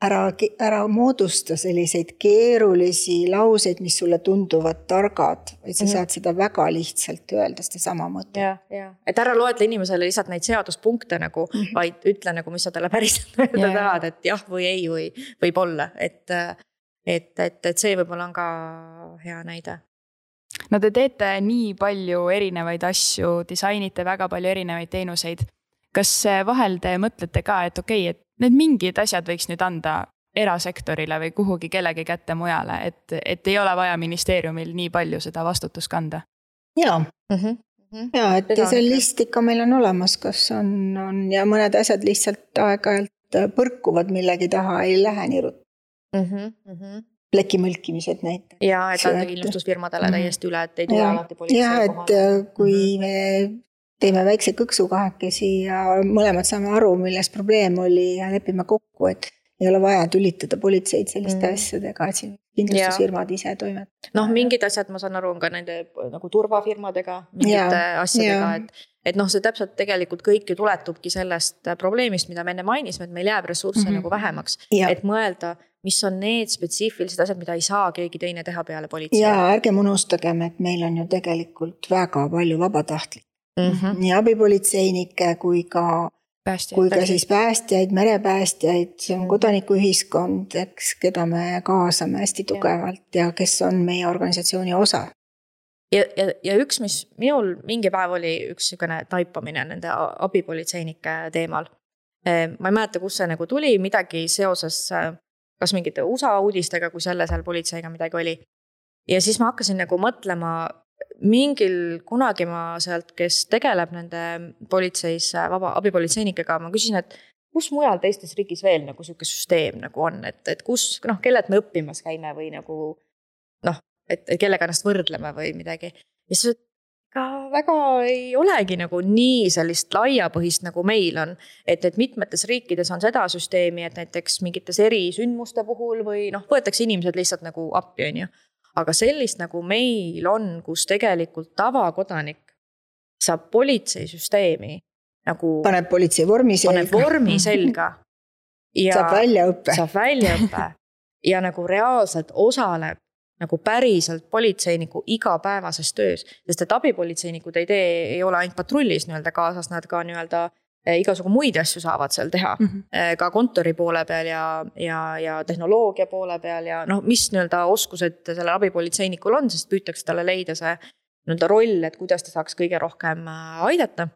ära, ära moodusta selliseid keerulisi lauseid, mis sulle tunduvad targad, vaid sa mm -hmm. saad seda väga lihtsalt öelda, sedasama mõtet. ja, ja, et ära loetle inimesele lihtsalt neid seaduspunkte nagu mm, -hmm. vaid ütle nagu, mis sa talle päriselt <laughs> öelda tahad, et jah või ei või võib-olla, et. et, et, et see võib-olla on ka hea näide no te teete nii palju erinevaid asju, disainite väga palju erinevaid teenuseid. kas vahel te mõtlete ka, et okei okay,, et need mingid asjad võiks nüüd anda erasektorile või kuhugi kellegi kätte mujale, et, et ei ole vaja ministeeriumil nii palju seda vastutust kanda? jaa mm, -hmm. ja et see list ikka meil on olemas, kas on, on ja mõned asjad lihtsalt aeg-ajalt põrkuvad millegi taha, ei lähe nii ruttu mm. -hmm pleki mõlkimised näiteks. ja, et anda kindlustusfirmadele mm. täiesti üle, et ei tule alati politsei kohale. ja, et äh, kui mm -hmm. me teeme väikse kõksu kahekesi ja mõlemad saame aru, milles probleem oli ja lepime kokku, et ei ole vaja tülitada politseid selliste mm. asjadega, et siin kindlustusfirmad ise toimetavad. noh, mingid asjad, ma saan aru, on ka nende nagu turvafirmadega, mingite ja, asjadega, et. et noh, see täpselt tegelikult kõik ju tuletubki sellest probleemist, mida me enne mainisime, et meil jääb ressursse mm -hmm. nagu vähemaks. et mõelda mis on need spetsiifilised asjad, mida ei saa keegi teine teha peale politsei? ja ärgem unustagem, et meil on ju tegelikult väga palju vabatahtlikke mm. -hmm. nii abipolitseinikke kui ka, kui ka siis päästjaid, merepäästjaid, see on mhm. kodanikuühiskond, eks, keda me kaasame hästi tugevalt ja, ja kes on meie organisatsiooni osa ja, ja, ja üks, mis minul mingi päev oli üks niisugune taipamine nende abipolitseinike teemal. Ehm, ma ei mäleta, kust see nagu tuli, midagi seoses kas mingite USA uudistega, kui selle seal politseiga midagi oli. ja siis ma hakkasin nagu mõtlema, mingil kunagi ma sealt, kes tegeleb nende politseis vaba abipolitseinikega, ma küsisin, et kus mujal teistes riigis veel nagu sihuke süsteem nagu on, et, et kus noh, kellelt me õppimas käime või nagu noh, et, kellega ennast võrdleme või midagi. ja siis, et ega väga ei olegi nagu nii sellist laiapõhist, nagu meil on. et, et mitmetes riikides on seda süsteemi, et näiteks mingites erisündmuste puhul või noh, võetakse inimesed lihtsalt nagu appi, on ju. Aga sellist nagu meil on, kus tegelikult tavakodanik saab politseisüsteemi nagu. paneb politsei vormi selga. paneb vormi selga. <laughs> saab väljaõppe. saab väljaõppe ja nagu reaalselt osaleb nagu päriselt politseiniku igapäevases töös. sest et abipolitseinikud ei tee, ei ole ainult patrullis nii-öelda kaasas, nad ka nii-öelda igasugu muid asju saavad seal teha mm. -hmm. ka kontori poole peal ja, ja, ja tehnoloogia poole peal ja noh, mis nii-öelda oskused sellel abipolitseinikul on, sest püütakse talle leida see nii-öelda roll, et kuidas ta saaks kõige rohkem äh, aidata.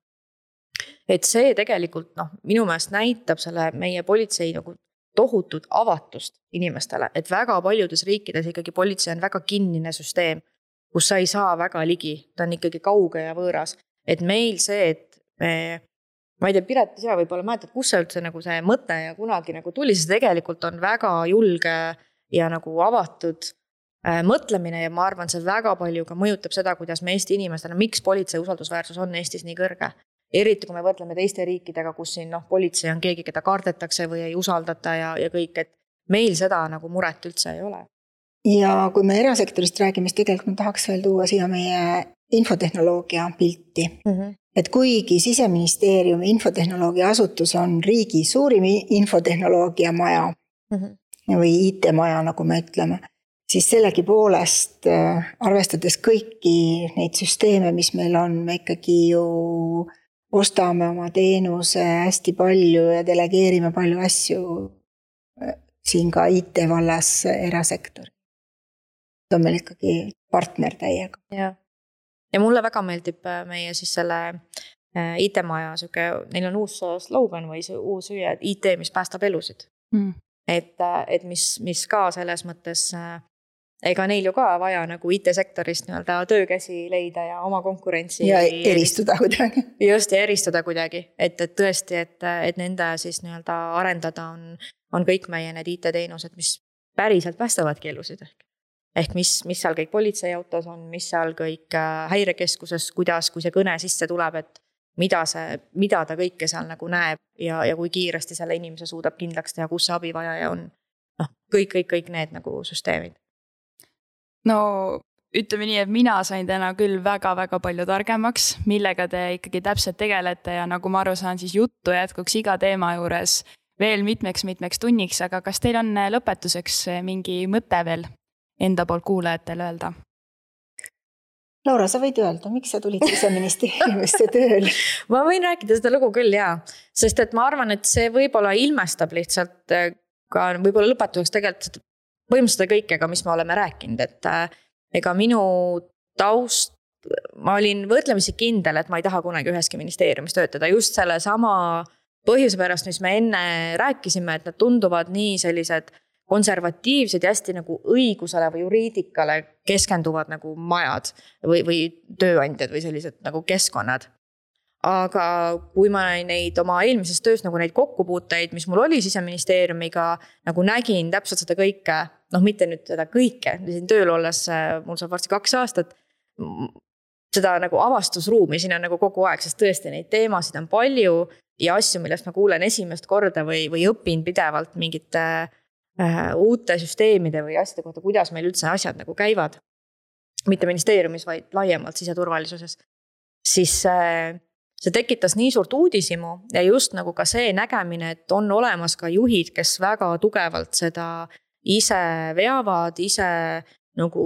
et see tegelikult noh, minu meelest näitab selle meie politsei nagu tohutut avatust inimestele, et väga paljudes riikides ikkagi politsei on väga kinnine süsteem, kus sa ei saa väga ligi, ta on ikkagi kauge ja võõras. et meil see, et me, ma ei tea, Piret, sina võib-olla mäletad, kust see üldse nagu see mõte ja kunagi nagu tuli, see tegelikult on väga julge ja nagu avatud äh, mõtlemine ja ma arvan, see väga palju ka mõjutab seda, kuidas me Eesti inimestena, miks politsei usaldusväärsus on Eestis nii kõrge eriti kui me võrdleme teiste riikidega, kus siin noh, politsei on keegi, keda kardetakse või ei usaldata ja, ja kõik, et meil seda nagu muret üldse ei ole. ja kui me erasektorist räägime, siis tegelikult ma tahaks veel tuua siia meie infotehnoloogia pilti mm. -hmm. Et kuigi siseministeeriumi infotehnoloogia asutus on riigi suurim infotehnoloogia maja mm -hmm. või IT-maja, nagu me ütleme, siis sellegipoolest äh, arvestades kõiki neid süsteeme, mis meil on, me ikkagi ju ostame oma teenuse hästi palju ja delegeerime palju asju äh, siin ka IT vallas erasektori. ta on meil ikkagi partner täiega. jah, ja mulle väga meeldib äh, meie siis selle äh, IT-maja sihuke, neil on uus slogan või see uus hüüe, et IT, mis päästab elusid mm.. et, et mis, mis ka selles mõttes ega neil ju ka vaja nagu IT-sektorist nii-öelda töökäsi leida ja oma konkurentsi. ja eristuda kuidagi. just, ja eristuda kuidagi, et, et tõesti, et, et nende siis nii-öelda arendada on, on kõik meie need IT-teenused, mis päriselt päästavadki elusid ehk. Ehk mis, mis seal kõik politseiautos on, mis seal kõik äh, häirekeskuses, kuidas, kui see kõne sisse tuleb, et mida see, mida ta kõike seal nagu näeb ja, ja kui kiiresti selle inimese suudab kindlaks teha, kus see abivajaja on. noh, kõik, kõik, kõik need nagu süsteemid. no ütleme nii, et mina sain täna küll väga-väga palju targemaks, millega te ikkagi täpselt tegelete ja nagu ma aru saan, siis juttu jätkuks iga teema juures veel mitmeks-mitmeks tunniks, aga kas teil on lõpetuseks mingi mõte veel enda poolt kuulajatele öelda? Laura, sa võid öelda, miks sa tulid siseministeeriumisse tööle <laughs> ma võin rääkida seda lugu küll jaa, sest et ma arvan, et see võib-olla ilmestab lihtsalt äh, ka võib-olla lõpetuseks tegelikult põhimõtteliselt seda kõike ka, mis me oleme rääkinud, et äh, ega minu taust, ma olin võrdlemisi kindel, et ma ei taha kunagi üheski ministeeriumis töötada. Just sellesama põhjuse pärast, mis me enne rääkisime, et nad tunduvad nii sellised konservatiivsed ja hästi nagu õigusele või juriidikale keskenduvad nagu majad või, või tööandjad või sellised nagu keskkonnad. aga kui ma neid oma eelmises töös nagu neid kokkupuuteid, mis mul oli siseministeeriumiga, nagu nägin täpselt seda kõike, noh, mitte nüüd seda kõike, siin tööl olles, mul saab varsti kaks aastat seda nagu avastusruumi siin on nagu kogu aeg, sest tõesti neid teemasid on palju ja asju, millest ma kuulen esimest korda või, või õpin pidevalt mingite Äh, uute süsteemide või asjade kohta, kuidas meil üldse asjad nagu käivad. mitte ministeeriumis, vaid laiemalt siseturvalisuses. siis see, see tekitas nii suurt uudishimu ja just nagu ka see nägemine, et on olemas ka juhid, kes väga tugevalt seda ise veavad, ise nagu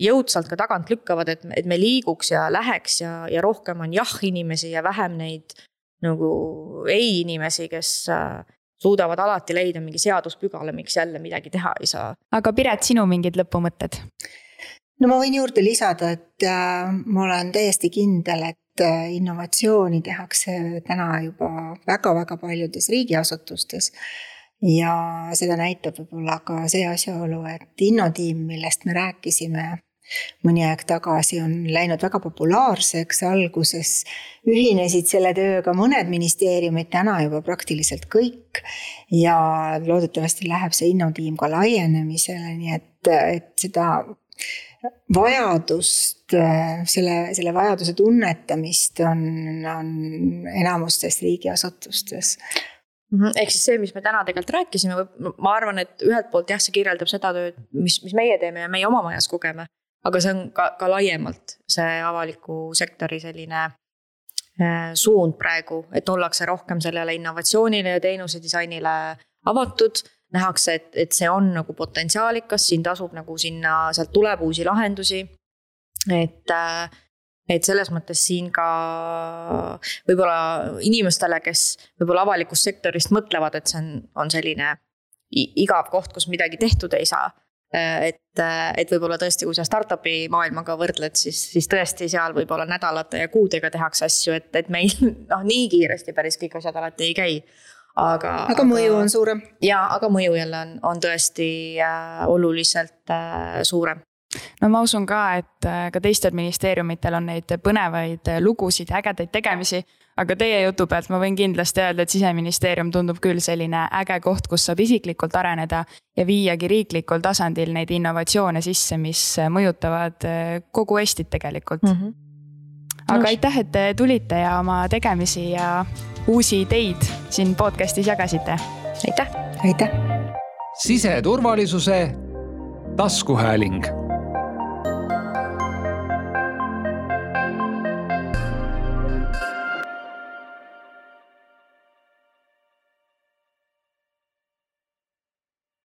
jõudsalt ka tagant lükkavad, et, et me liiguks ja läheks ja, ja rohkem on jah-inimesi ja vähem neid nagu ei-inimesi, kes äh, suudavad alati leida mingi seaduspügala, miks jälle midagi teha ei saa. aga Piret, sinu mingid lõpumõtted? no ma võin juurde lisada, et äh, ma olen täiesti kindel, et äh, innovatsiooni tehakse täna juba väga-väga paljudes riigiasutustes. ja seda näitab võib-olla ka see asjaolu, et Innotiim, millest me rääkisime mõni aeg tagasi on läinud väga populaarseks, alguses ühinesid selle tööga mõned ministeeriumid, täna juba praktiliselt kõik. ja loodetavasti läheb see innotiim ka laienemisele, nii et, et seda vajadust, selle, selle vajaduse tunnetamist on, on enamustes riigiasutustes. Mhm, ehk siis see, mis me täna tegelikult rääkisime, ma arvan, et ühelt poolt jah, see kirjeldab seda tööd, mis, mis meie teeme ja meie oma majas kogeme aga see on ka, ka laiemalt see avaliku sektori selline äh, suund praegu, et ollakse rohkem sellele innovatsioonile ja teenuse disainile avatud. nähakse, et, et see on nagu potentsiaalikas, siin tasub nagu sinna, sealt tuleb uusi lahendusi. et, äh, et selles mõttes siin ka võib-olla inimestele, kes võib-olla avalikust sektorist mõtlevad, et see on, on selline igav koht, kus midagi tehtud ei saa et, äh, et võib-olla tõesti, kui sa startup'i maailmaga võrdled, siis, siis tõesti seal võib-olla nädalate ja kuudega tehakse asju, et, et meil <laughs> noh, nii kiiresti päris kõik asjad alati ei käi. aga. aga mõju on suurem. jaa, aga mõju jälle on, on tõesti äh, oluliselt äh, suurem no ma usun ka, et äh, ka teistel ministeeriumitel on neid põnevaid lugusid ja ägedaid tegemisi aga teie jutu pealt ma võin kindlasti öelda, et siseministeerium tundub küll selline äge koht, kus saab isiklikult areneda ja viiagi riiklikul tasandil neid innovatsioone sisse, mis mõjutavad eh, kogu Eestit tegelikult mm. -hmm. aga aitäh, et te tulite ja oma tegemisi ja uusi ideid siin podcast'is jagasite. aitäh. aitäh. siseturvalisuse taskuhääling